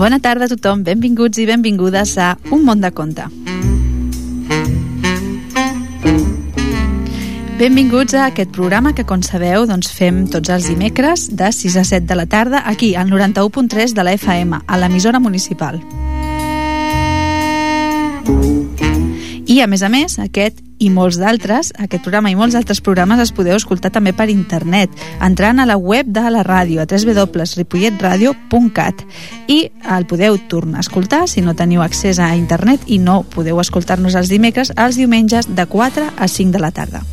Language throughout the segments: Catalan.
Bona tarda a tothom, benvinguts i benvingudes a Un món de conte. Benvinguts a aquest programa que, com sabeu, doncs fem tots els dimecres de 6 a 7 de la tarda aquí, al 91.3 de la FM, a l'emissora municipal. A més a més, aquest i molts d'altres, aquest programa i molts altres programes els podeu escoltar també per internet, entrant a la web de la ràdio, a www.ripolletradio.cat i el podeu tornar a escoltar si no teniu accés a internet i no podeu escoltar-nos els dimecres, els diumenges de 4 a 5 de la tarda.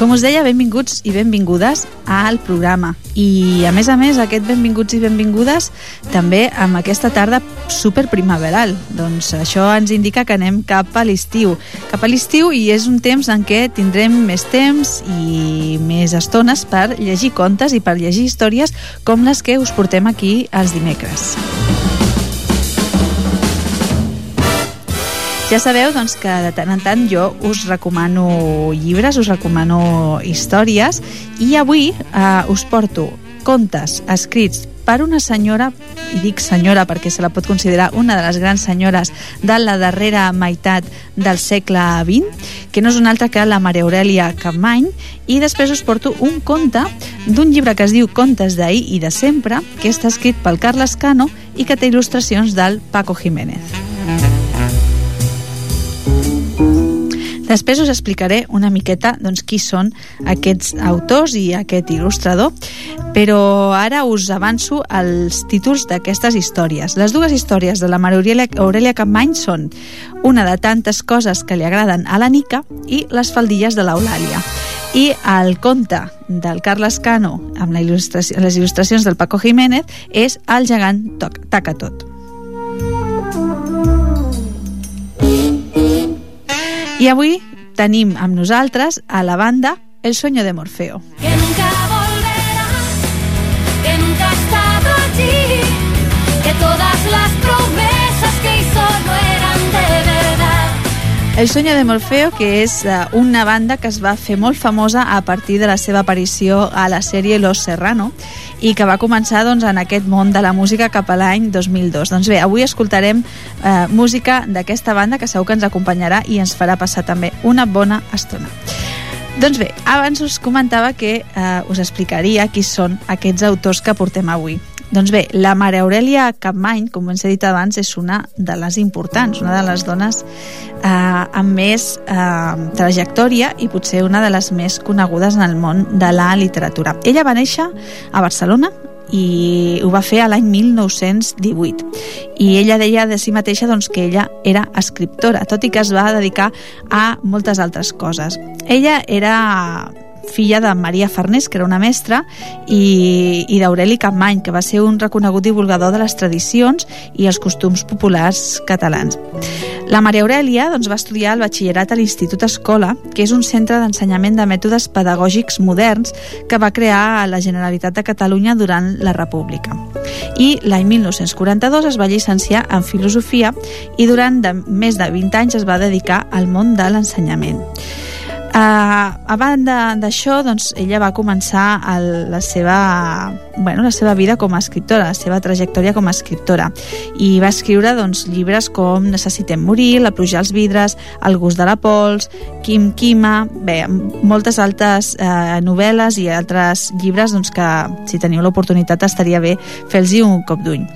Com us deia, benvinguts i benvingudes al programa. I, a més a més, aquest benvinguts i benvingudes també amb aquesta tarda super primaveral. Doncs això ens indica que anem cap a l'estiu. Cap a l'estiu i és un temps en què tindrem més temps i més estones per llegir contes i per llegir històries com les que us portem aquí els dimecres. Ja sabeu doncs, que de tant en tant jo us recomano llibres, us recomano històries i avui eh, us porto contes escrits per una senyora, i dic senyora perquè se la pot considerar una de les grans senyores de la darrera meitat del segle XX, que no és una altra que la Maria Aurelia Capmany, i després us porto un conte d'un llibre que es diu Contes d'ahir i de sempre, que està escrit pel Carles Cano i que té il·lustracions del Paco Jiménez. Després us explicaré una miqueta doncs, qui són aquests autors i aquest il·lustrador, però ara us avanço els títols d'aquestes històries. Les dues històries de la Maria Aurelia, Aurelia són una de tantes coses que li agraden a la Nica i les faldilles de l'Eulàlia. I el conte del Carles Cano amb la il·lustració, les il·lustracions del Paco Jiménez és El gegant taca tot. I avui tenim amb nosaltres a la banda El sueño de Morfeo. Que nunca volverá, que nunca ha estado allí, que todas las promesas que hizo no eran de verdad. El sueño de Morfeo, que és uh, una banda que es va fer molt famosa a partir de la seva aparició a la sèrie Los Serrano i que va començar doncs, en aquest món de la música cap a l'any 2002. Doncs bé, avui escoltarem eh, música d'aquesta banda que segur que ens acompanyarà i ens farà passar també una bona estona. Doncs bé, abans us comentava que eh, us explicaria qui són aquests autors que portem avui. Doncs bé, la Mare Aurelia Capmany, com ens he dit abans, és una de les importants, una de les dones eh, amb més eh, trajectòria i potser una de les més conegudes en el món de la literatura. Ella va néixer a Barcelona i ho va fer a l'any 1918 i ella deia de si mateixa doncs, que ella era escriptora, tot i que es va dedicar a moltes altres coses. Ella era filla de Maria Farnés, que era una mestra, i, i d'Aureli Capmany, que va ser un reconegut divulgador de les tradicions i els costums populars catalans. La Maria Aurelia doncs, va estudiar el batxillerat a l'Institut Escola, que és un centre d'ensenyament de mètodes pedagògics moderns que va crear la Generalitat de Catalunya durant la República. I l'any 1942 es va llicenciar en Filosofia i durant de, més de 20 anys es va dedicar al món de l'ensenyament. Uh, a banda d'això, doncs, ella va començar el, la, seva, bueno, la seva vida com a escriptora, la seva trajectòria com a escriptora i va escriure doncs, llibres com Necessitem morir, La pluja als vidres, El gust de la pols, Quim Quima, bé, moltes altres eh, novel·les i altres llibres doncs, que si teniu l'oportunitat estaria bé fer-los un cop d'ull.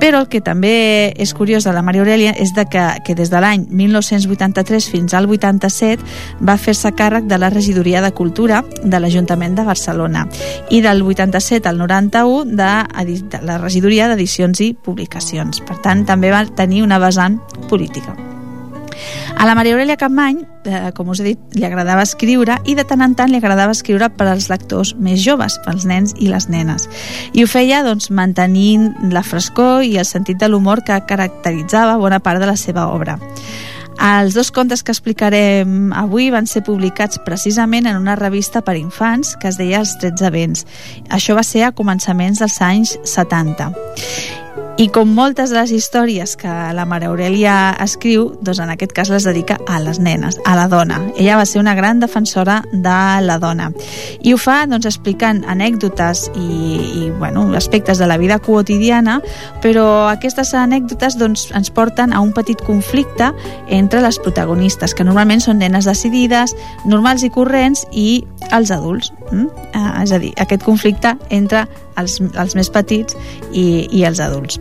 Però el que també és curiós de la Maria Aurelia és de que, que des de l'any 1983 fins al 87 va fer-se càrrec de la Regidoria de Cultura de l'Ajuntament de Barcelona i del 87 al 91 de, la Regidoria d'Edicions i Publicacions. Per tant, també va tenir una vessant política. A la Maria Aurelia Capmany, eh, com us he dit, li agradava escriure i de tant en tant li agradava escriure per als lectors més joves, pels nens i les nenes. I ho feia doncs, mantenint la frescor i el sentit de l'humor que caracteritzava bona part de la seva obra. Els dos contes que explicarem avui van ser publicats precisament en una revista per infants que es deia Els 13 vents. Això va ser a començaments dels anys 70. I com moltes de les històries que la Mare Aurelia escriu, doncs en aquest cas les dedica a les nenes, a la dona. Ella va ser una gran defensora de la dona. I ho fa doncs, explicant anècdotes i, i bueno, aspectes de la vida quotidiana, però aquestes anècdotes doncs, ens porten a un petit conflicte entre les protagonistes, que normalment són nenes decidides, normals i corrents, i els adults. Eh, és a dir, aquest conflicte entre els, els més petits i, i els adults.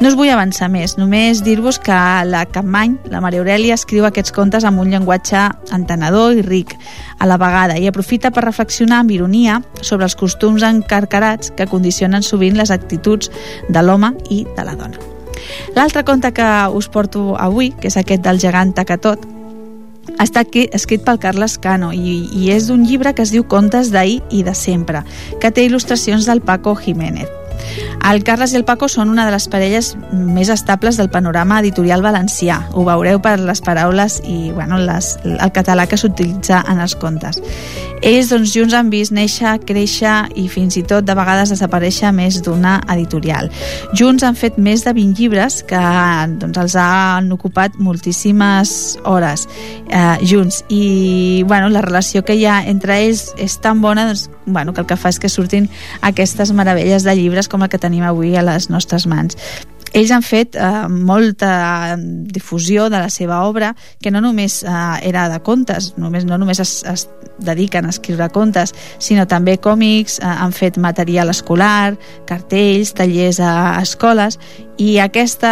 No us vull avançar més, només dir-vos que la Capmany, la Maria Aurelia, escriu aquests contes amb un llenguatge entenedor i ric a la vegada i aprofita per reflexionar amb ironia sobre els costums encarcarats que condicionen sovint les actituds de l'home i de la dona. L'altre conte que us porto avui, que és aquest del gegant Tacatot, està escrit pel Carles Cano i, i és d'un llibre que es diu Contes d'ahir i de sempre, que té il·lustracions del Paco Jiménez. El Carles i el Paco són una de les parelles més estables del panorama editorial valencià. Ho veureu per les paraules i bueno, les, el català que s'utilitza en els contes. Ells doncs, junts han vist néixer, créixer i fins i tot de vegades desaparèixer més d'una editorial. Junts han fet més de 20 llibres que doncs, els han ocupat moltíssimes hores eh, junts i bueno, la relació que hi ha entre ells és tan bona doncs, bueno, que el que fa és que surtin aquestes meravelles de llibres com el que tenim avui a les nostres mans. Ells han fet eh, molta difusió de la seva obra, que no només eh, era de contes, només, no només es, es dediquen a escriure contes, sinó també còmics, eh, han fet material escolar, cartells, tallers a escoles, i aquesta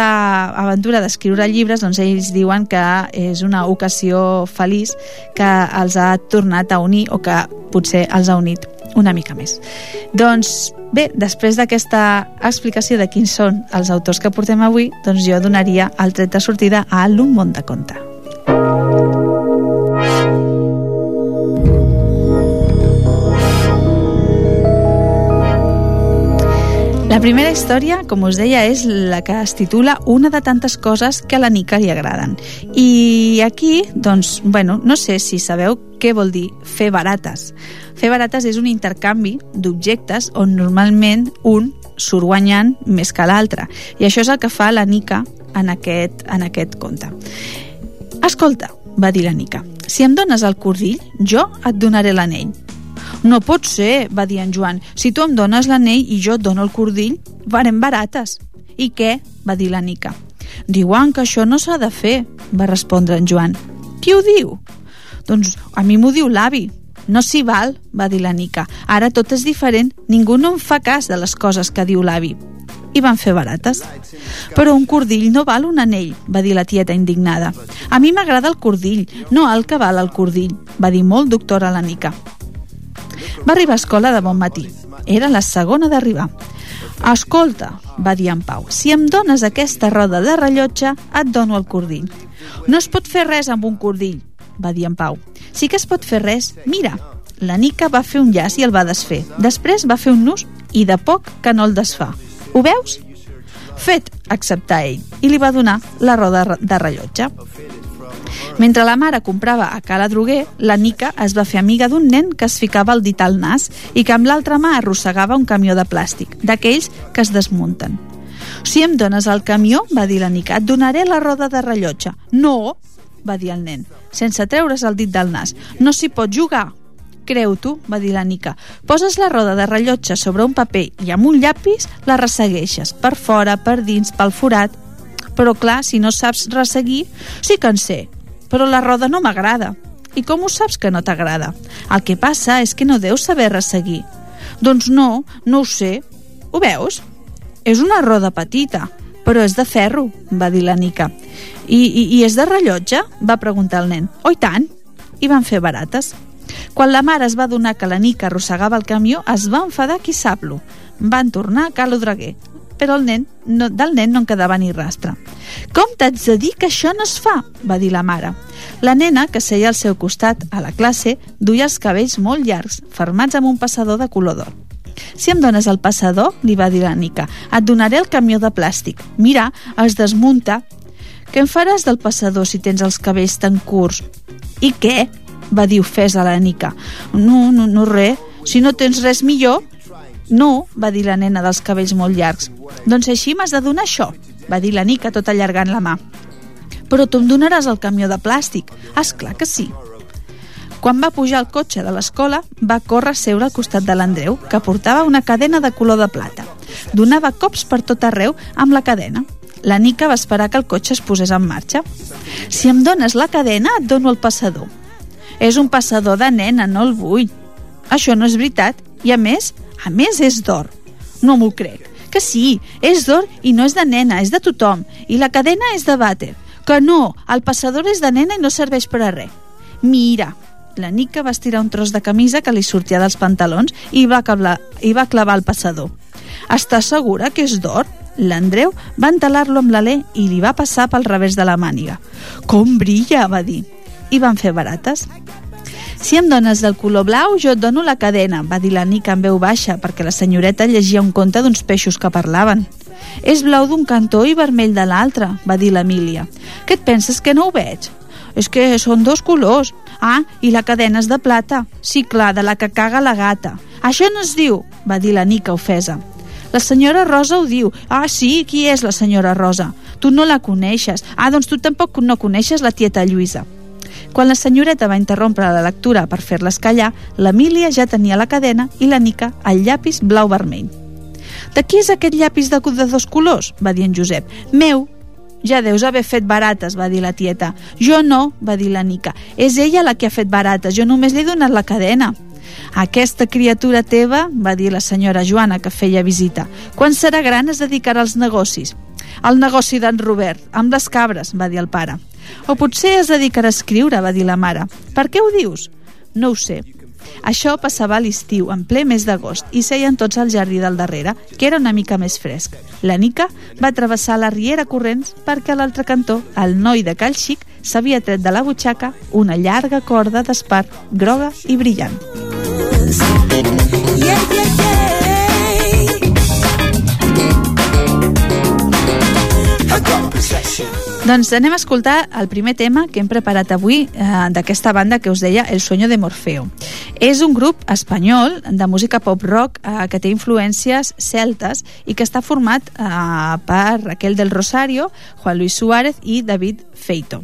aventura d'escriure llibres, doncs ells diuen que és una ocasió feliç que els ha tornat a unir o que potser els ha unit una mica més. Doncs bé, després d'aquesta explicació de quins són els autors que portem avui, doncs jo donaria el tret de sortida a l'Un món de conte. La primera història, com us deia, és la que es titula Una de tantes coses que a la Nica li agraden. I aquí, doncs, bueno, no sé si sabeu què vol dir fer barates. Fer barates és un intercanvi d'objectes on normalment un surt guanyant més que l'altre. I això és el que fa la Nica en aquest, en aquest conte. Escolta, va dir la Nica, si em dones el cordill, jo et donaré l'anell. No pot ser, va dir en Joan. Si tu em dones l'anell i jo et dono el cordill, varem barates. I què? va dir la Nica. Diuen que això no s'ha de fer, va respondre en Joan. Qui ho diu? Doncs a mi m'ho diu l'avi. No s'hi val, va dir la Nica. Ara tot és diferent, ningú no em fa cas de les coses que diu l'avi. I van fer barates. Però un cordill no val un anell, va dir la tieta indignada. A mi m'agrada el cordill, no el que val el cordill, va dir molt doctora la Nica. Va arribar a escola de bon matí. Era la segona d'arribar. Escolta, va dir en Pau, si em dones aquesta roda de rellotge, et dono el cordill. No es pot fer res amb un cordill, va dir en Pau. Sí que es pot fer res. Mira, la Nica va fer un llaç i el va desfer. Després va fer un nus i de poc que no el desfà. Ho veus? Fet, acceptà ell, i li va donar la roda de rellotge. Mentre la mare comprava a Cala Droguer, la Nica es va fer amiga d'un nen que es ficava el dit al nas i que amb l'altra mà arrossegava un camió de plàstic, d'aquells que es desmunten. Si em dones el camió, va dir la Nica, et donaré la roda de rellotge. No, va dir el nen, sense treure's el dit del nas. No s'hi pot jugar. Creu tu, va dir la Nica. Poses la roda de rellotge sobre un paper i amb un llapis la ressegueixes, per fora, per dins, pel forat. Però clar, si no saps resseguir, sí que en sé, però la roda no m'agrada. I com ho saps que no t'agrada? El que passa és que no deus saber resseguir. Doncs no, no ho sé. Ho veus? És una roda petita, però és de ferro, va dir la Nica. I, i, i és de rellotge? va preguntar el nen. Oh, i tant! I van fer barates. Quan la mare es va donar que la Nica arrossegava el camió, es va enfadar qui sap-lo. Van tornar a Calo Draguer, però el nen, no, del nen no en quedava ni rastre. Com t'haig de dir que això no es fa? va dir la mare. La nena, que seia al seu costat a la classe, duia els cabells molt llargs, fermats amb un passador de color d'or. Si em dones el passador, li va dir la Nica, et donaré el camió de plàstic. Mira, es desmunta. Què en faràs del passador si tens els cabells tan curts? I què? va dir ofesa la Nica. No, no, no res. Si no tens res millor, No, va dir la nena dels cabells molt llargs. Doncs així m'has de donar això, va dir la Nica tot allargant la mà. Però tu em donaràs el camió de plàstic. És clar que sí. Quan va pujar al cotxe de l'escola, va córrer a seure al costat de l'Andreu, que portava una cadena de color de plata. Donava cops per tot arreu amb la cadena. La Nica va esperar que el cotxe es posés en marxa. Si em dones la cadena, et dono el passador. És un passador de nena, no el vull. Això no és veritat. I a més, a més és d'or. No m'ho crec. Que sí, és d'or i no és de nena, és de tothom. I la cadena és de vàter. Que no, el passador és de nena i no serveix per a res. Mira, la Nica va estirar un tros de camisa que li sortia dels pantalons i va, cablar, i va clavar el passador. Estàs segura que és d'or? L'Andreu va entelar-lo amb l'alè i li va passar pel revés de la màniga. Com brilla, va dir. I van fer barates. Si em dones del color blau, jo et dono la cadena, va dir la Nica en veu baixa, perquè la senyoreta llegia un conte d'uns peixos que parlaven. És blau d'un cantó i vermell de l'altre, va dir l'Emília. Què et penses que no ho veig? És que són dos colors. Ah, i la cadena és de plata. Sí, clar, de la que caga la gata. Això no es diu, va dir la Nica ofesa. La senyora Rosa ho diu. Ah, sí, qui és la senyora Rosa? Tu no la coneixes. Ah, doncs tu tampoc no coneixes la tieta Lluïsa. Quan la senyoreta va interrompre la lectura per fer-les callar, l'Emília ja tenia la cadena i la Nica el llapis blau-vermell. De qui és aquest llapis de, de dos colors? va dir en Josep. Meu, ja deus haver fet barates, va dir la tieta. Jo no, va dir la Nica. És ella la que ha fet barates, jo només li he donat la cadena. Aquesta criatura teva, va dir la senyora Joana, que feia visita, quan serà gran es dedicarà als negocis. Al negoci d'en Robert, amb les cabres, va dir el pare. O potser es dedicarà a escriure, va dir la mare. Per què ho dius? No ho sé. Això passava a l'estiu, en ple mes d'agost, i seien tots al jardí del darrere, que era una mica més fresc. La Nica va travessar la riera corrents perquè a l'altre cantó el noi de Cal Xic s'havia tret de la butxaca una llarga corda d'espart groga i brillant. Yeah, yeah, yeah. I got possession. Doncs anem a escoltar el primer tema que hem preparat avui eh, d'aquesta banda que us deia El sueño de Morfeo. És un grup espanyol de música pop-rock eh, que té influències celtes i que està format eh, per Raquel del Rosario, Juan Luis Suárez i David Feito.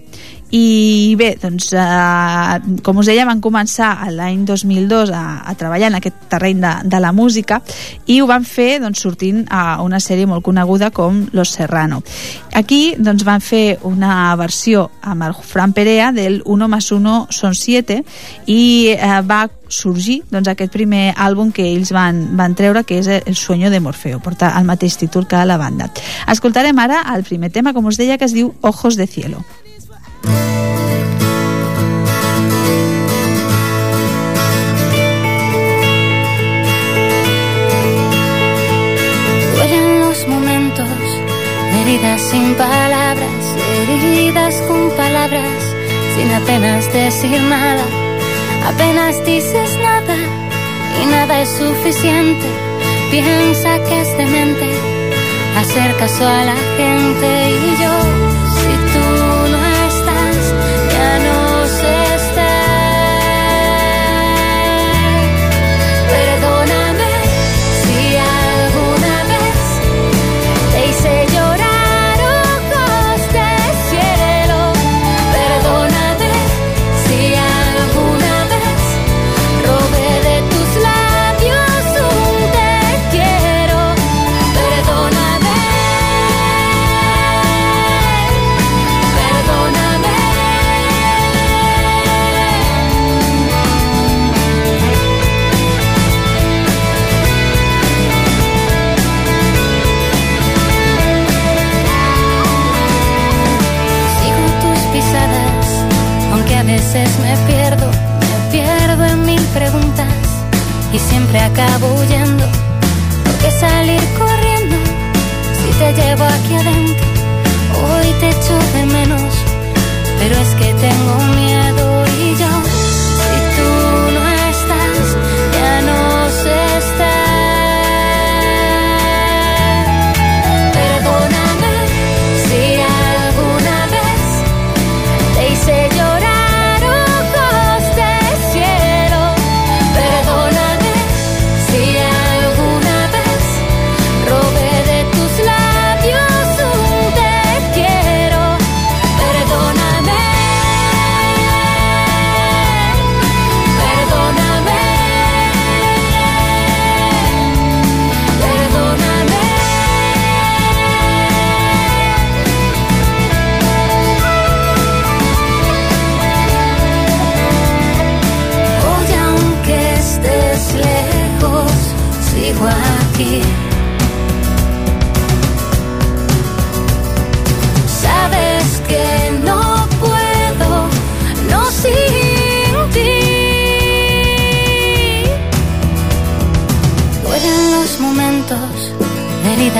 I bé, doncs, eh, com us deia, van començar l'any 2002 a, a treballar en aquest terreny de, de la música i ho van fer doncs, sortint a una sèrie molt coneguda com Los Serrano. Aquí doncs, van fer una versió amb el Fran Perea del Uno más Uno son siete i eh, va sorgir doncs, aquest primer àlbum que ells van, van treure, que és El sueño de Morfeo, porta el mateix títol que la banda. Escoltarem ara el primer tema, com us deia, que es diu Ojos de Cielo. Duelen los momentos, heridas sin palabras, heridas con palabras, sin apenas decir nada, apenas dices nada y nada es suficiente. Piensa que es demente hacer caso a la gente y yo,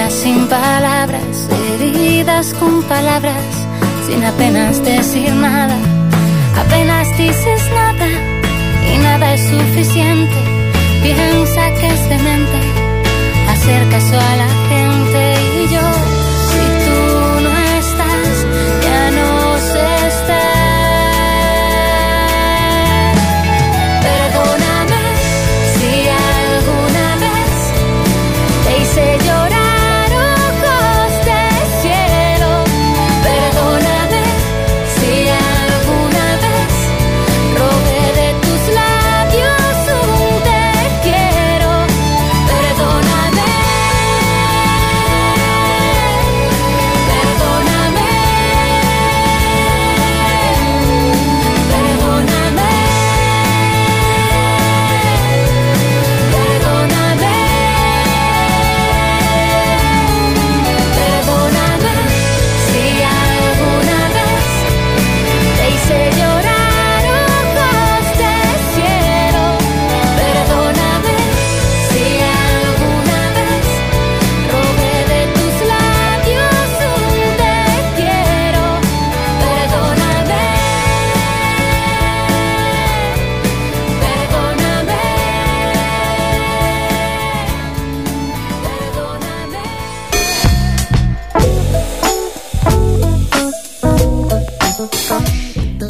sin palabras, heridas con palabras, sin apenas decir nada, apenas dices nada y nada es suficiente. Piensa que es demente hacer caso a la gente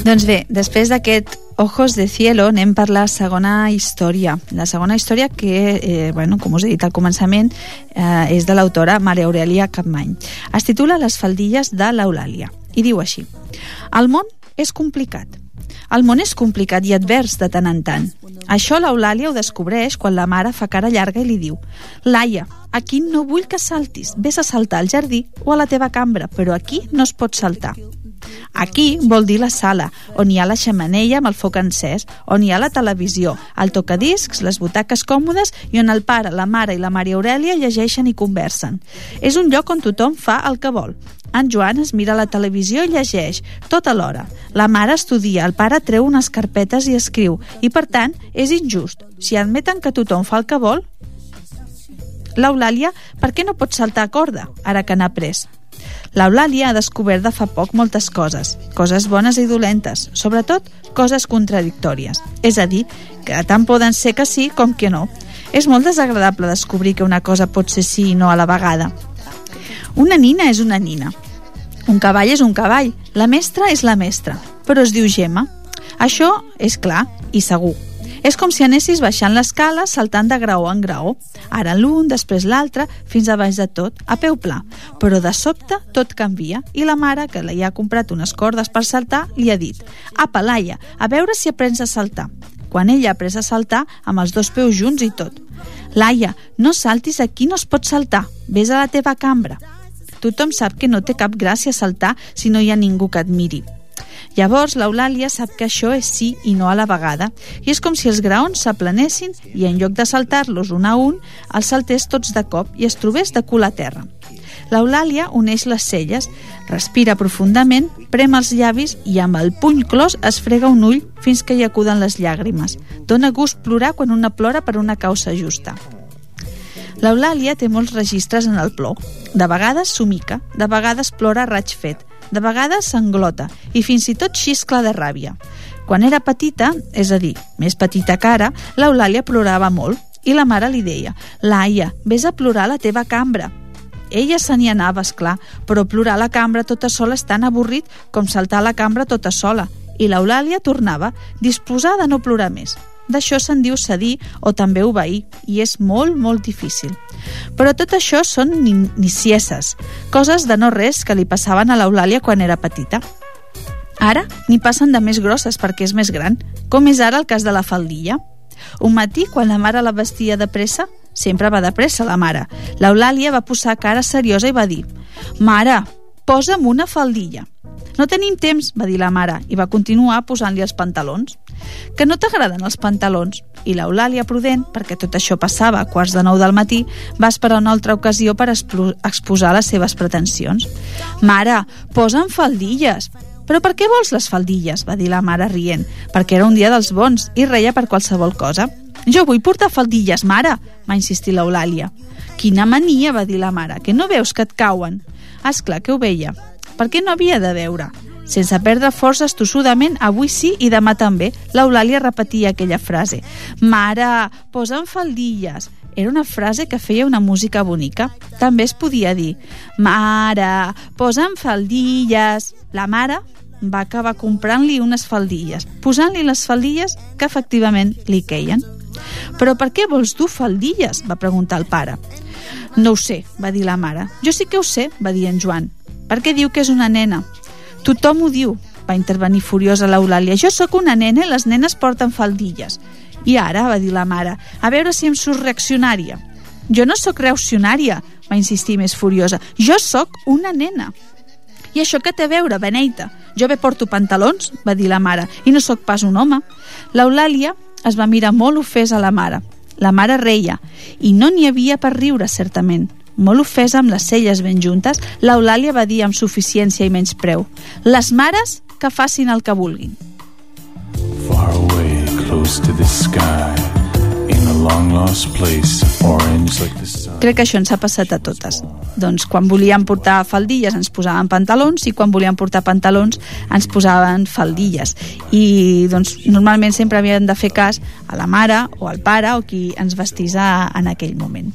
Doncs bé, després d'aquest Ojos de Cielo anem per la segona història. La segona història que, eh, bueno, com us he dit al començament, eh, és de l'autora Maria Aurelia Capmany. Es titula Les faldilles de l'Eulàlia i diu així El món és complicat. El món és complicat i advers de tant en tant. Això l'Eulàlia ho descobreix quan la mare fa cara llarga i li diu Laia, aquí no vull que saltis. Ves a saltar al jardí o a la teva cambra, però aquí no es pot saltar. Aquí vol dir la sala, on hi ha la xemeneia amb el foc encès, on hi ha la televisió, el tocadiscs, les butaques còmodes i on el pare, la mare i la Maria Aurelia llegeixen i conversen. És un lloc on tothom fa el que vol. En Joan es mira la televisió i llegeix, tot alhora. La mare estudia, el pare treu unes carpetes i escriu, i per tant és injust. Si admeten que tothom fa el que vol, l'Eulàlia, per què no pot saltar a corda, ara que n'ha pres? L'Eulàlia ha descobert de fa poc moltes coses, coses bones i dolentes, sobretot coses contradictòries. És a dir, que tant poden ser que sí com que no. És molt desagradable descobrir que una cosa pot ser sí i no a la vegada. Una nina és una nina. Un cavall és un cavall. La mestra és la mestra. Però es diu Gemma. Això és clar i segur. És com si anessis baixant l'escala saltant de graó en graó. Ara l'un, després l'altre, fins a baix de tot, a peu pla. Però de sobte tot canvia i la mare, que li ha comprat unes cordes per saltar, li ha dit «Apa, Laia, a veure si aprens a saltar». Quan ella ha après a saltar amb els dos peus junts i tot. «Laia, no saltis aquí, no es pot saltar. Ves a la teva cambra». Tothom sap que no té cap gràcia saltar si no hi ha ningú que et miri. Llavors, l'Eulàlia sap que això és sí i no a la vegada, i és com si els graons s'aplanessin i en lloc de saltar-los un a un, els saltés tots de cop i es trobés de cul a terra. L'Eulàlia uneix les celles, respira profundament, prem els llavis i amb el puny clos es frega un ull fins que hi acuden les llàgrimes. Dóna gust plorar quan una plora per una causa justa. L'Eulàlia té molts registres en el plor. De vegades somica, de vegades plora raig fet, de vegades s'englota i fins i tot xiscla de ràbia. Quan era petita, és a dir, més petita que ara, l'Eulàlia plorava molt i la mare li deia «Laia, vés a plorar a la teva cambra». Ella se n'hi anava, és clar, però plorar a la cambra tota sola és tan avorrit com saltar a la cambra tota sola. I l'Eulàlia tornava, disposada a no plorar més. D'això se'n diu cedir o també obeir, i és molt, molt difícil. Però tot això són ni- nicieses, coses de no res que li passaven a l'Eulàlia quan era petita. Ara n'hi passen de més grosses perquè és més gran, com és ara el cas de la faldilla. Un matí, quan la mare la vestia de pressa, sempre va de pressa la mare, l'Eulàlia va posar cara seriosa i va dir «Mare, posa'm una faldilla». No tenim temps, va dir la mare, i va continuar posant-li els pantalons. Que no t'agraden els pantalons? I l'Eulàlia, prudent, perquè tot això passava a quarts de nou del matí, va esperar una altra ocasió per exposar les seves pretensions. Mare, posa'm faldilles. Però per què vols les faldilles? va dir la mare rient, perquè era un dia dels bons i reia per qualsevol cosa. Jo vull portar faldilles, mare, va insistir l'Eulàlia. Quina mania, va dir la mare, que no veus que et cauen? És clar que ho veia. Per què no havia de veure? Sense perdre forces tossudament, avui sí i demà també, l'Eulàlia repetia aquella frase. Mare, posa'm faldilles. Era una frase que feia una música bonica. També es podia dir, mare, posa'm faldilles. La mare va acabar comprant-li unes faldilles, posant-li les faldilles que efectivament li queien. Però per què vols dur faldilles? va preguntar el pare. No ho sé, va dir la mare. Jo sí que ho sé, va dir en Joan. Per què diu que és una nena? Tothom ho diu, va intervenir furiosa l'Eulàlia. Jo sóc una nena i les nenes porten faldilles. I ara, va dir la mare, a veure si em surt reaccionària. Jo no sóc reaccionària, va insistir més furiosa. Jo sóc una nena. I això què té a veure, Beneita? Jo bé porto pantalons, va dir la mare, i no sóc pas un home. L'Eulàlia es va mirar molt ofesa a la mare. La mare reia, i no n'hi havia per riure, certament. Molt ofesa amb les celles ben juntes, l'Eulàlia va dir amb suficiència i menys preu. Les mares que facin el que vulguin. Far away, close to the sky, Crec que això ens ha passat a totes. Doncs quan volíem portar faldilles ens posaven pantalons i quan volíem portar pantalons ens posaven faldilles. I doncs normalment sempre havíem de fer cas a la mare o al pare o qui ens vestís en aquell moment.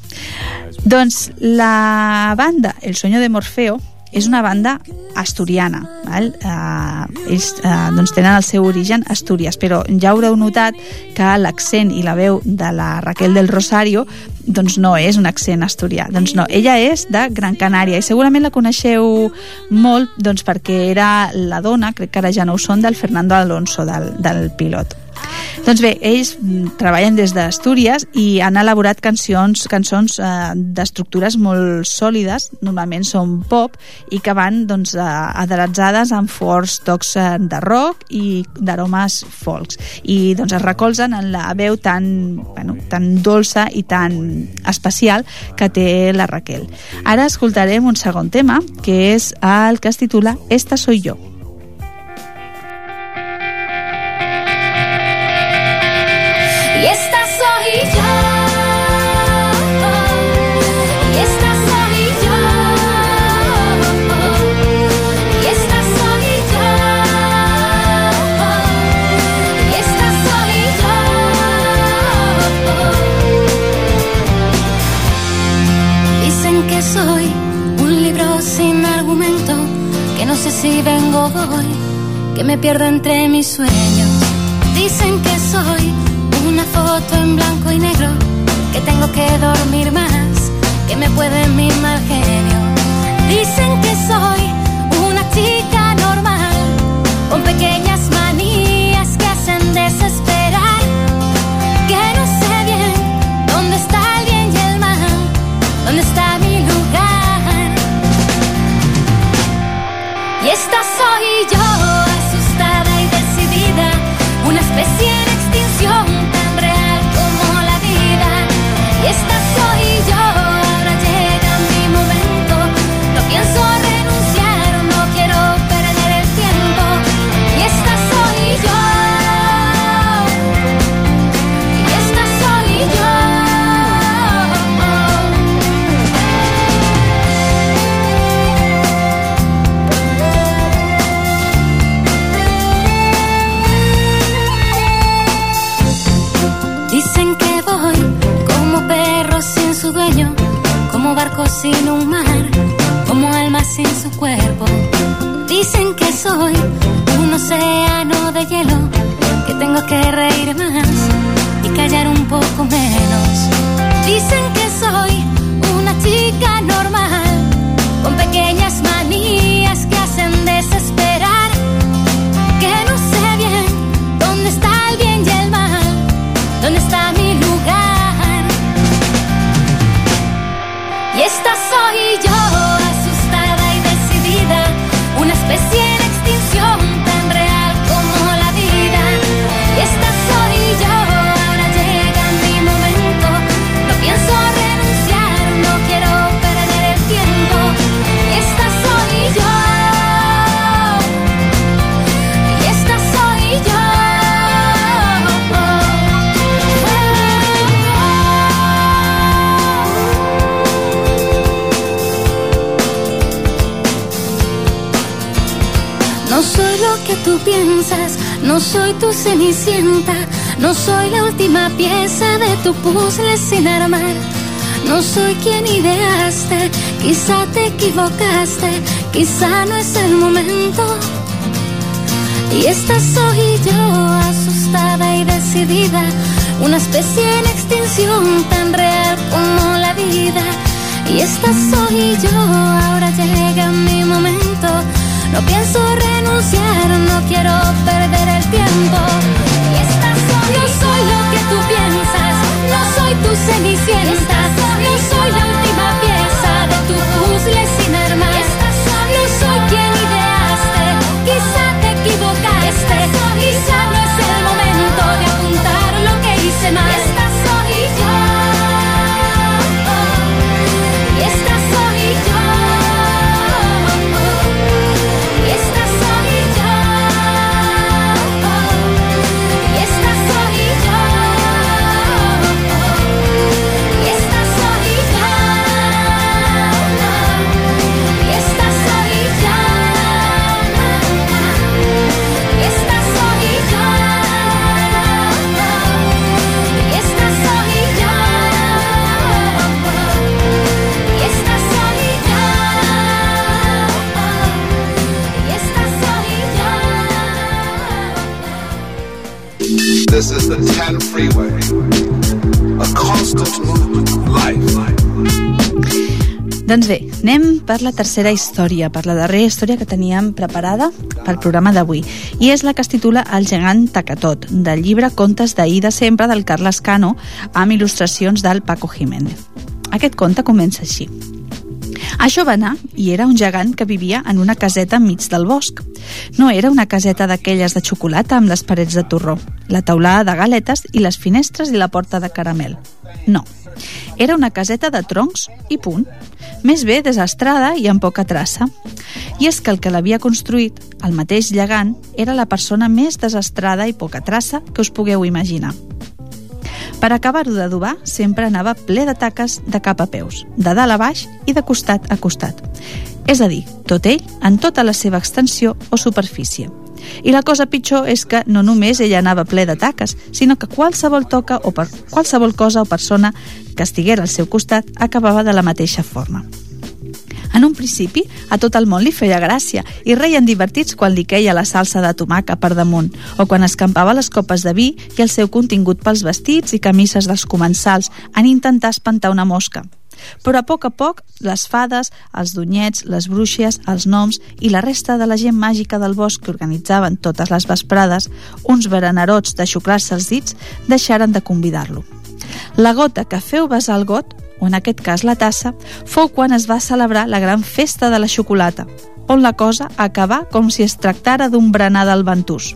Doncs la banda El sueño de Morfeo és una banda asturiana. Val? Eh, ells eh, doncs tenen el seu origen a Astúries, però ja haureu notat que l'accent i la veu de la Raquel del Rosario doncs no és un accent asturià. Doncs no, ella és de Gran Canària i segurament la coneixeu molt doncs, perquè era la dona, crec que ara ja no ho són, del Fernando Alonso, del, del pilot. Doncs bé, ells mm, treballen des d'Astúries i han elaborat cancions, cançons eh, d'estructures molt sòlides, normalment són pop, i que van doncs, adretzades amb forts tocs eh, de rock i d'aromes folks. I doncs es recolzen en la veu tan, bueno, tan dolça i tan especial que té la Raquel. Ara escoltarem un segon tema, que és el que es titula Esta soy yo. Si vengo voy, que me pierdo entre mis sueños. Dicen que soy una foto en blanco y negro, que tengo que dormir más, que me puede mi mal genio. Dicen que soy una chica normal, con pequeñas que tú piensas, no soy tu cenicienta, no soy la última pieza de tu puzzle sin armar. No soy quien ideaste, quizá te equivocaste, quizá no es el momento. Y esta soy yo, asustada y decidida, una especie en extinción tan real como la vida. Y esta soy yo, ahora llega mi momento. No pienso renunciar, no quiero perder el tiempo. Y no soy lo que tú piensas, no soy tu cenicienta, no soy la última pieza de tu puzzle sin armar. No soy quien ideaste, quizá te equivocaste, quizá no es el momento de apuntar lo que hice mal. Doncs bé, anem per la tercera història, per la darrera història que teníem preparada pel programa d'avui. I és la que es titula El gegant Tacatot, del llibre Contes d'ahir de sempre del Carles Cano, amb il·lustracions del Paco Jiménez. Aquest conte comença així. Això va anar i era un gegant que vivia en una caseta enmig del bosc. No era una caseta d'aquelles de xocolata amb les parets de torró, la taulada de galetes i les finestres i la porta de caramel. No, era una caseta de troncs i punt, més bé desastrada i amb poca traça. I és que el que l'havia construït, el mateix gegant, era la persona més desastrada i poca traça que us pugueu imaginar. Per acabar-ho d'adobar, sempre anava ple de taques de cap a peus, de dalt a baix i de costat a costat. És a dir, tot ell en tota la seva extensió o superfície. I la cosa pitjor és que no només ell anava ple de taques, sinó que qualsevol toca o per qualsevol cosa o persona que estiguera al seu costat acabava de la mateixa forma. En un principi, a tot el món li feia gràcia i reien divertits quan li queia la salsa de tomaca per damunt o quan escampava les copes de vi i el seu contingut pels vestits i camises dels comensals en intentar espantar una mosca. Però a poc a poc, les fades, els dunyets, les bruixes, els noms i la resta de la gent màgica del bosc que organitzaven totes les vesprades, uns berenarots de xuclar-se els dits, deixaren de convidar-lo. La gota que feu vessar el got, o en aquest cas la tassa, fou quan es va celebrar la gran festa de la xocolata, on la cosa acabà com si es tractara d'un berenar del ventús.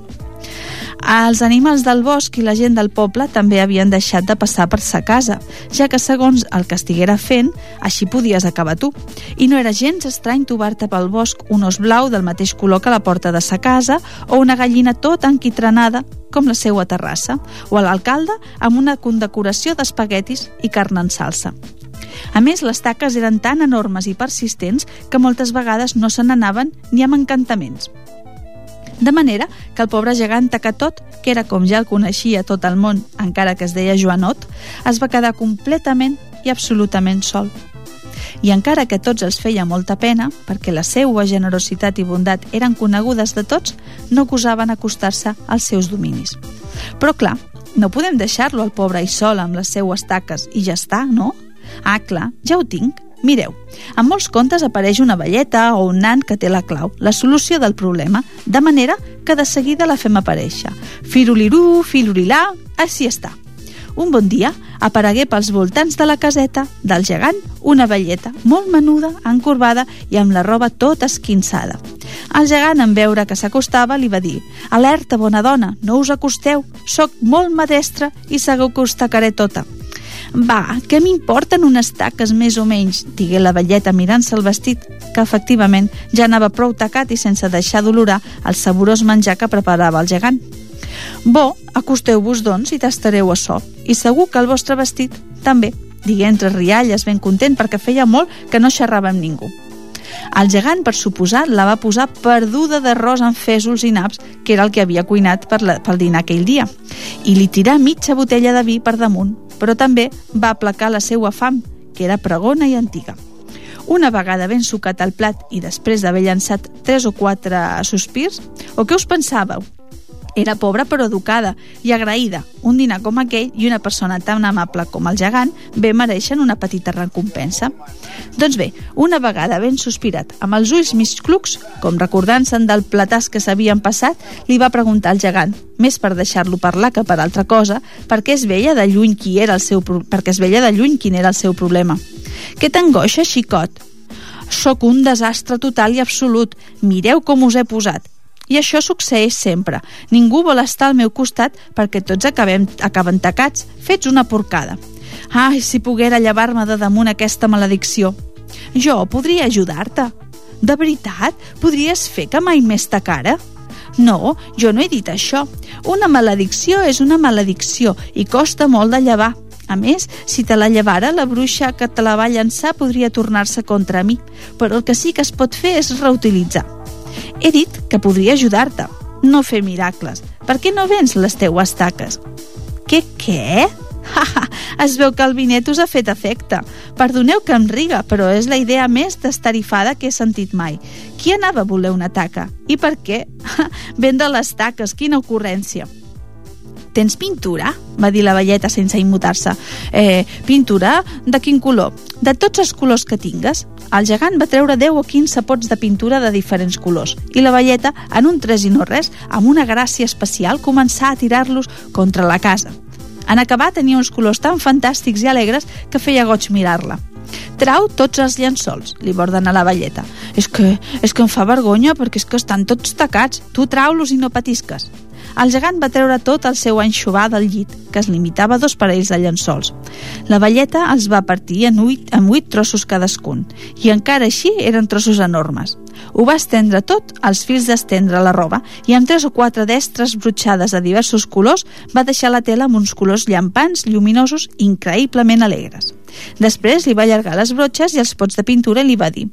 Els animals del bosc i la gent del poble també havien deixat de passar per sa casa, ja que segons el que estiguera fent, així podies acabar tu. I no era gens estrany trobar-te pel bosc un os blau del mateix color que la porta de sa casa o una gallina tota enquitranada com la seua terrassa, o a l'alcalde amb una condecoració d'espaguetis i carn en salsa. A més, les taques eren tan enormes i persistents que moltes vegades no se n'anaven ni amb encantaments. De manera que el pobre gegant Tacatot, que era com ja el coneixia tot el món, encara que es deia Joanot, es va quedar completament i absolutament sol. I encara que tots els feia molta pena, perquè la seua generositat i bondat eren conegudes de tots, no gosaven acostar-se als seus dominis. Però clar, no podem deixar-lo al pobre i sol amb les seues taques i ja està, no? Ah, clar, ja ho tinc. Mireu, en molts contes apareix una velleta o un nan que té la clau, la solució del problema, de manera que de seguida la fem aparèixer. Firulirú, filurilà, així està. Un bon dia aparegué pels voltants de la caseta del gegant una velleta molt menuda, encorbada i amb la roba tota esquinçada. El gegant, en veure que s'acostava, li va dir «Alerta, bona dona, no us acosteu, sóc molt madestre i segur que us tacaré tota». Va, què m'importen unes taques més o menys? digué la velleta mirant-se el vestit, que efectivament ja anava prou tacat i sense deixar d'olorar el saborós menjar que preparava el gegant. Bo, acosteu-vos, doncs, i tastareu a so, i segur que el vostre vestit també, digué entre rialles ben content perquè feia molt que no xerrava amb ningú. El gegant, per suposat, la va posar perduda d'arròs amb fèsols i naps, que era el que havia cuinat per la, pel dinar aquell dia, i li tirà mitja botella de vi per damunt, però també va aplacar la seua fam, que era pregona i antiga. Una vegada ben sucat al plat i després d'haver llançat tres o quatre sospirs, o què us pensàveu? Era pobra però educada i agraïda. Un dinar com aquell i una persona tan amable com el gegant bé mereixen una petita recompensa. Doncs bé, una vegada ben sospirat, amb els ulls mig clucs, com recordant-se'n del platàs que s'havien passat, li va preguntar al gegant, més per deixar-lo parlar que per altra cosa, perquè es veia de lluny qui era el seu perquè es veia de lluny quin era el seu problema. Què t'angoixa, xicot? Sóc un desastre total i absolut. Mireu com us he posat. I això succeeix sempre. Ningú vol estar al meu costat perquè tots acabem, acaben tacats, fets una porcada. Ai, si poguera llevar-me de damunt aquesta maledicció. Jo podria ajudar-te. De veritat? Podries fer que mai més tacara? No, jo no he dit això. Una maledicció és una maledicció i costa molt de llevar. A més, si te la llevara, la bruixa que te la va llançar podria tornar-se contra mi, però el que sí que es pot fer és reutilitzar. He dit que podria ajudar-te, no fer miracles. Per què no vens les teues taques? Què, què? es veu que el vinet us ha fet efecte. Perdoneu que em riga, però és la idea més destarifada que he sentit mai. Qui anava a voler una taca? I per què? Vendre les taques, quina ocurrència. Tens pintura? va dir la velleta sense immutar-se. Eh, pintura? De quin color? De tots els colors que tingues. El gegant va treure 10 o 15 pots de pintura de diferents colors i la velleta, en un tres i no res, amb una gràcia especial, començà a tirar-los contra la casa. En acabar tenia uns colors tan fantàstics i alegres que feia goig mirar-la. Trau tots els llençols, li va ordenar la velleta. És que, és que em fa vergonya perquè és que estan tots tacats. Tu trau-los i no patisques. El gegant va treure tot el seu enxovar del llit, que es limitava a dos parells de llençols. La velleta els va partir en huit, en huit trossos cadascun, i encara així eren trossos enormes. Ho va estendre tot als fils d'estendre la roba i amb tres o quatre destres brutxades de diversos colors va deixar la tela amb uns colors llampants, lluminosos, increïblement alegres. Després li va allargar les brotxes i els pots de pintura i li va dir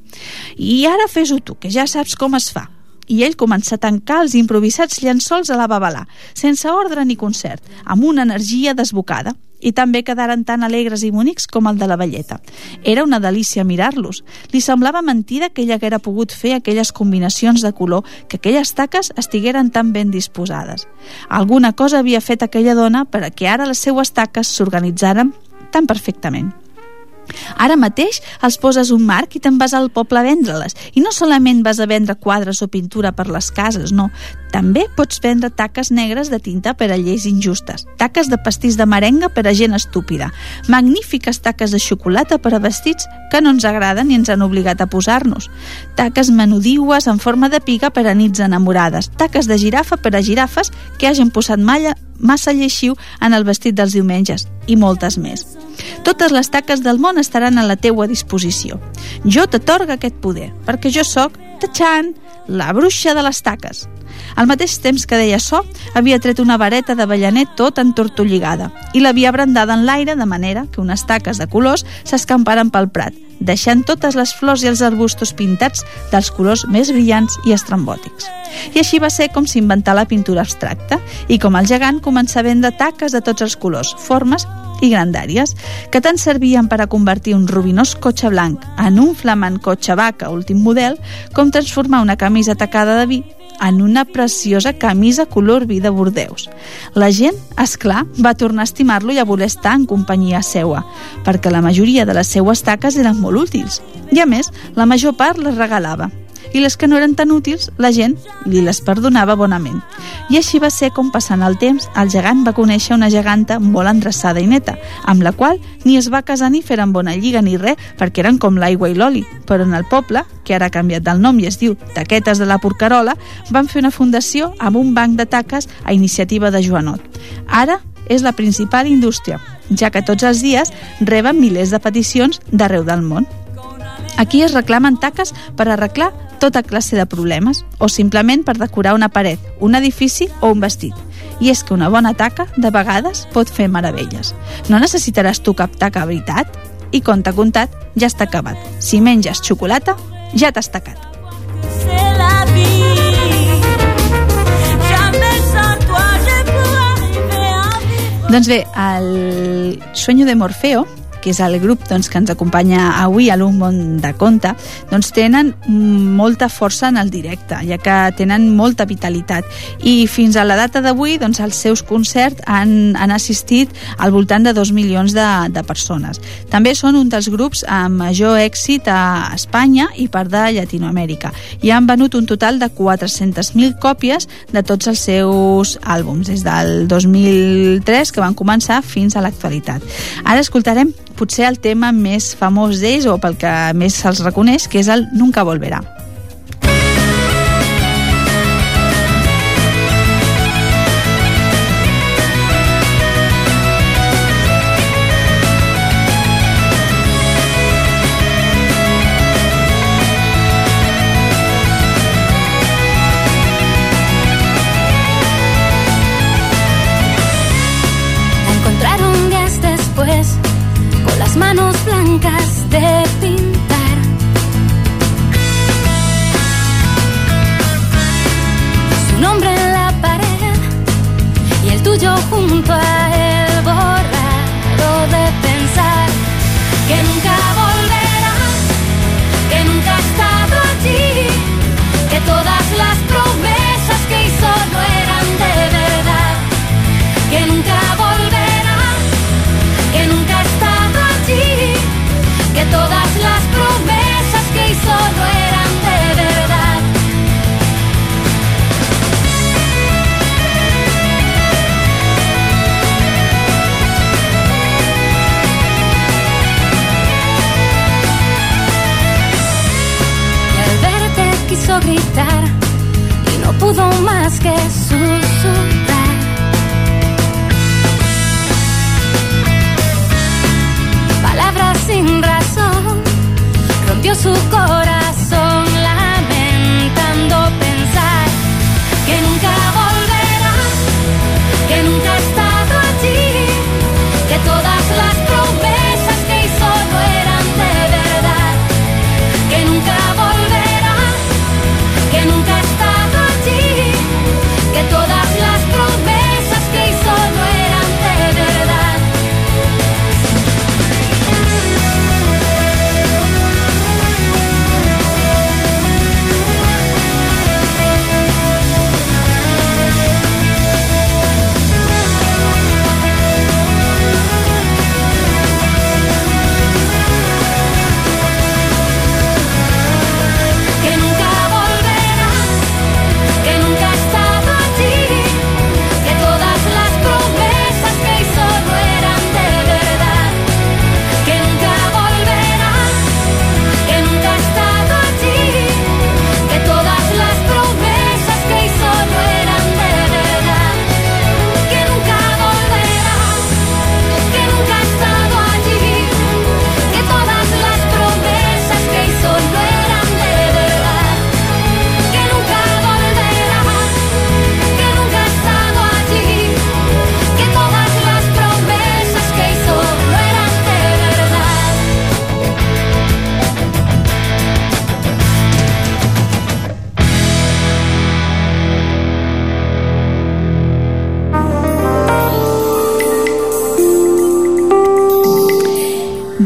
«I ara fes-ho tu, que ja saps com es fa» i ell comença a tancar els improvisats llençols a la babalà, sense ordre ni concert, amb una energia desbocada, i també quedaren tan alegres i bonics com el de la velleta. Era una delícia mirar-los. Li semblava mentida que ella haguera pogut fer aquelles combinacions de color, que aquelles taques estigueren tan ben disposades. Alguna cosa havia fet aquella dona per a que ara les seues taques s'organitzaren tan perfectament. Ara mateix els poses un marc i te'n vas al poble a vendre-les. I no solament vas a vendre quadres o pintura per les cases, no. També pots vendre taques negres de tinta per a lleis injustes, taques de pastís de merenga per a gent estúpida, magnífiques taques de xocolata per a vestits que no ens agraden i ens han obligat a posar-nos, taques menudiues en forma de piga per a nits enamorades, taques de girafa per a girafes que hagin posat malla massa lleixiu en el vestit dels diumenges i moltes més. Totes les taques del món estaran a la teua disposició. Jo t'atorga aquest poder, perquè jo sóc, tachan, la bruixa de les taques. Al mateix temps que deia so, havia tret una vareta d'avellaner tot entortolligada i l'havia brandada en l'aire de manera que unes taques de colors s'escamparen pel prat, deixant totes les flors i els arbustos pintats dels colors més brillants i estrambòtics. I així va ser com s'inventà la pintura abstracta i com el gegant començà a vendre taques de tots els colors, formes i grandàries, que tant servien per a convertir un ruïnós cotxe blanc en un flamant cotxe vaca últim model, com transformar una camisa tacada de vi en una preciosa camisa color vi de Bordeus. La gent, és clar, va tornar a estimar-lo i a voler estar en companyia seua, perquè la majoria de les seues taques eren molt útils. I a més, la major part les regalava i les que no eren tan útils, la gent li les perdonava bonament. I així va ser com passant el temps, el gegant va conèixer una geganta molt endreçada i neta, amb la qual ni es va casar ni feren bona lliga ni res, perquè eren com l'aigua i l'oli. Però en el poble, que ara ha canviat del nom i es diu Taquetes de la Porcarola, van fer una fundació amb un banc de taques a iniciativa de Joanot. Ara és la principal indústria, ja que tots els dies reben milers de peticions d'arreu del món. Aquí es reclamen taques per arreglar tota classe de problemes o simplement per decorar una paret, un edifici o un vestit. I és que una bona taca, de vegades, pot fer meravelles. No necessitaràs tu cap taca veritat? I compte comptat, ja està acabat. Si menges xocolata, Ja t'has tacat. Doncs bé, el Sueño de Morfeo, que és el grup doncs, que ens acompanya avui a l'Un món de conte, doncs tenen molta força en el directe, ja que tenen molta vitalitat. I fins a la data d'avui, doncs, els seus concerts han, han assistit al voltant de 2 milions de, de persones. També són un dels grups amb major èxit a Espanya i part de Llatinoamèrica. I han venut un total de 400.000 còpies de tots els seus àlbums, des del 2003, que van començar, fins a l'actualitat. Ara escoltarem potser el tema més famós d'ells o pel que més se'ls reconeix, que és el Nunca Volverà. Que palabras sin razón, rompió su corazón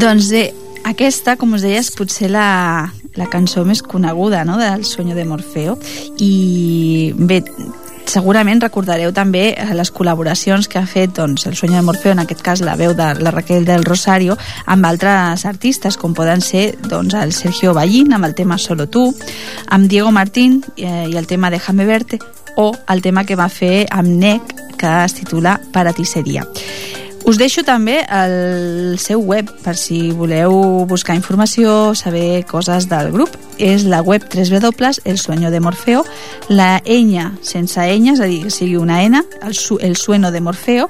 Doncs bé, aquesta, com us deia, és potser la, la cançó més coneguda no? del Sueño de Morfeo i bé, segurament recordareu també eh, les col·laboracions que ha fet doncs, el Sueño de Morfeo, en aquest cas la veu de la Raquel del Rosario, amb altres artistes, com poden ser doncs, el Sergio Ballín, amb el tema Solo tu, amb Diego Martín eh, i el tema Déjame verte, o el tema que va fer amb NEC, que es titula Para ti seria. Us deixo també el seu web per si voleu buscar informació, saber coses del grup. És la web www.elsueñodemorfeo, la enya sense enya, és a dir, sigui una ena, el, su, el sueno de morfeo,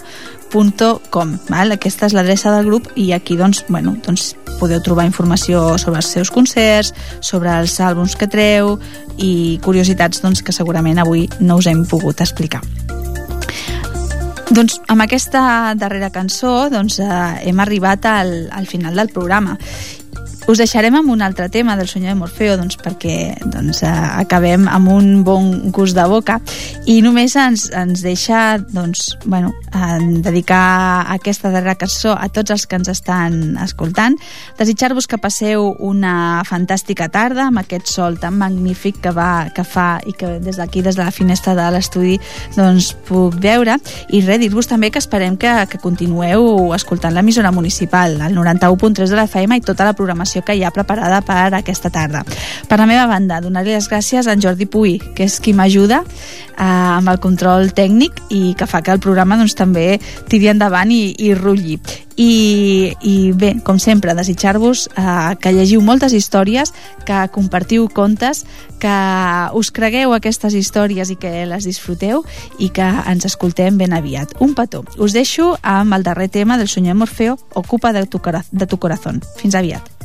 .com, val? aquesta és l'adreça del grup i aquí doncs, bueno, doncs podeu trobar informació sobre els seus concerts, sobre els àlbums que treu i curiositats doncs, que segurament avui no us hem pogut explicar. Doncs amb aquesta darrera cançó doncs, eh, hem arribat al, al final del programa us deixarem amb un altre tema del senyor de Morfeo doncs, perquè doncs, eh, acabem amb un bon gust de boca. I només ens, ens deixa doncs, bueno, en dedicar aquesta darrera cançó a tots els que ens estan escoltant. Desitjar-vos que passeu una fantàstica tarda amb aquest sol tan magnífic que, va, que fa i que des d'aquí, des de la finestra de l'estudi doncs puc veure. I res, dir-vos també que esperem que, que continueu escoltant l'emissora municipal el 91.3 de la FM i tota la programació que hi ha preparada per aquesta tarda. Per la meva banda, donar-li les gràcies a en Jordi Puy, que és qui m'ajuda eh, amb el control tècnic i que fa que el programa doncs, també tiri endavant i, i rutlli. I, i bé, com sempre, desitjar-vos eh, que llegiu moltes històries, que compartiu contes, que us cregueu aquestes històries i que les disfruteu i que ens escoltem ben aviat. Un petó. Us deixo amb el darrer tema del senyor Morfeo, Ocupa de tu, de tu corazón. Fins aviat.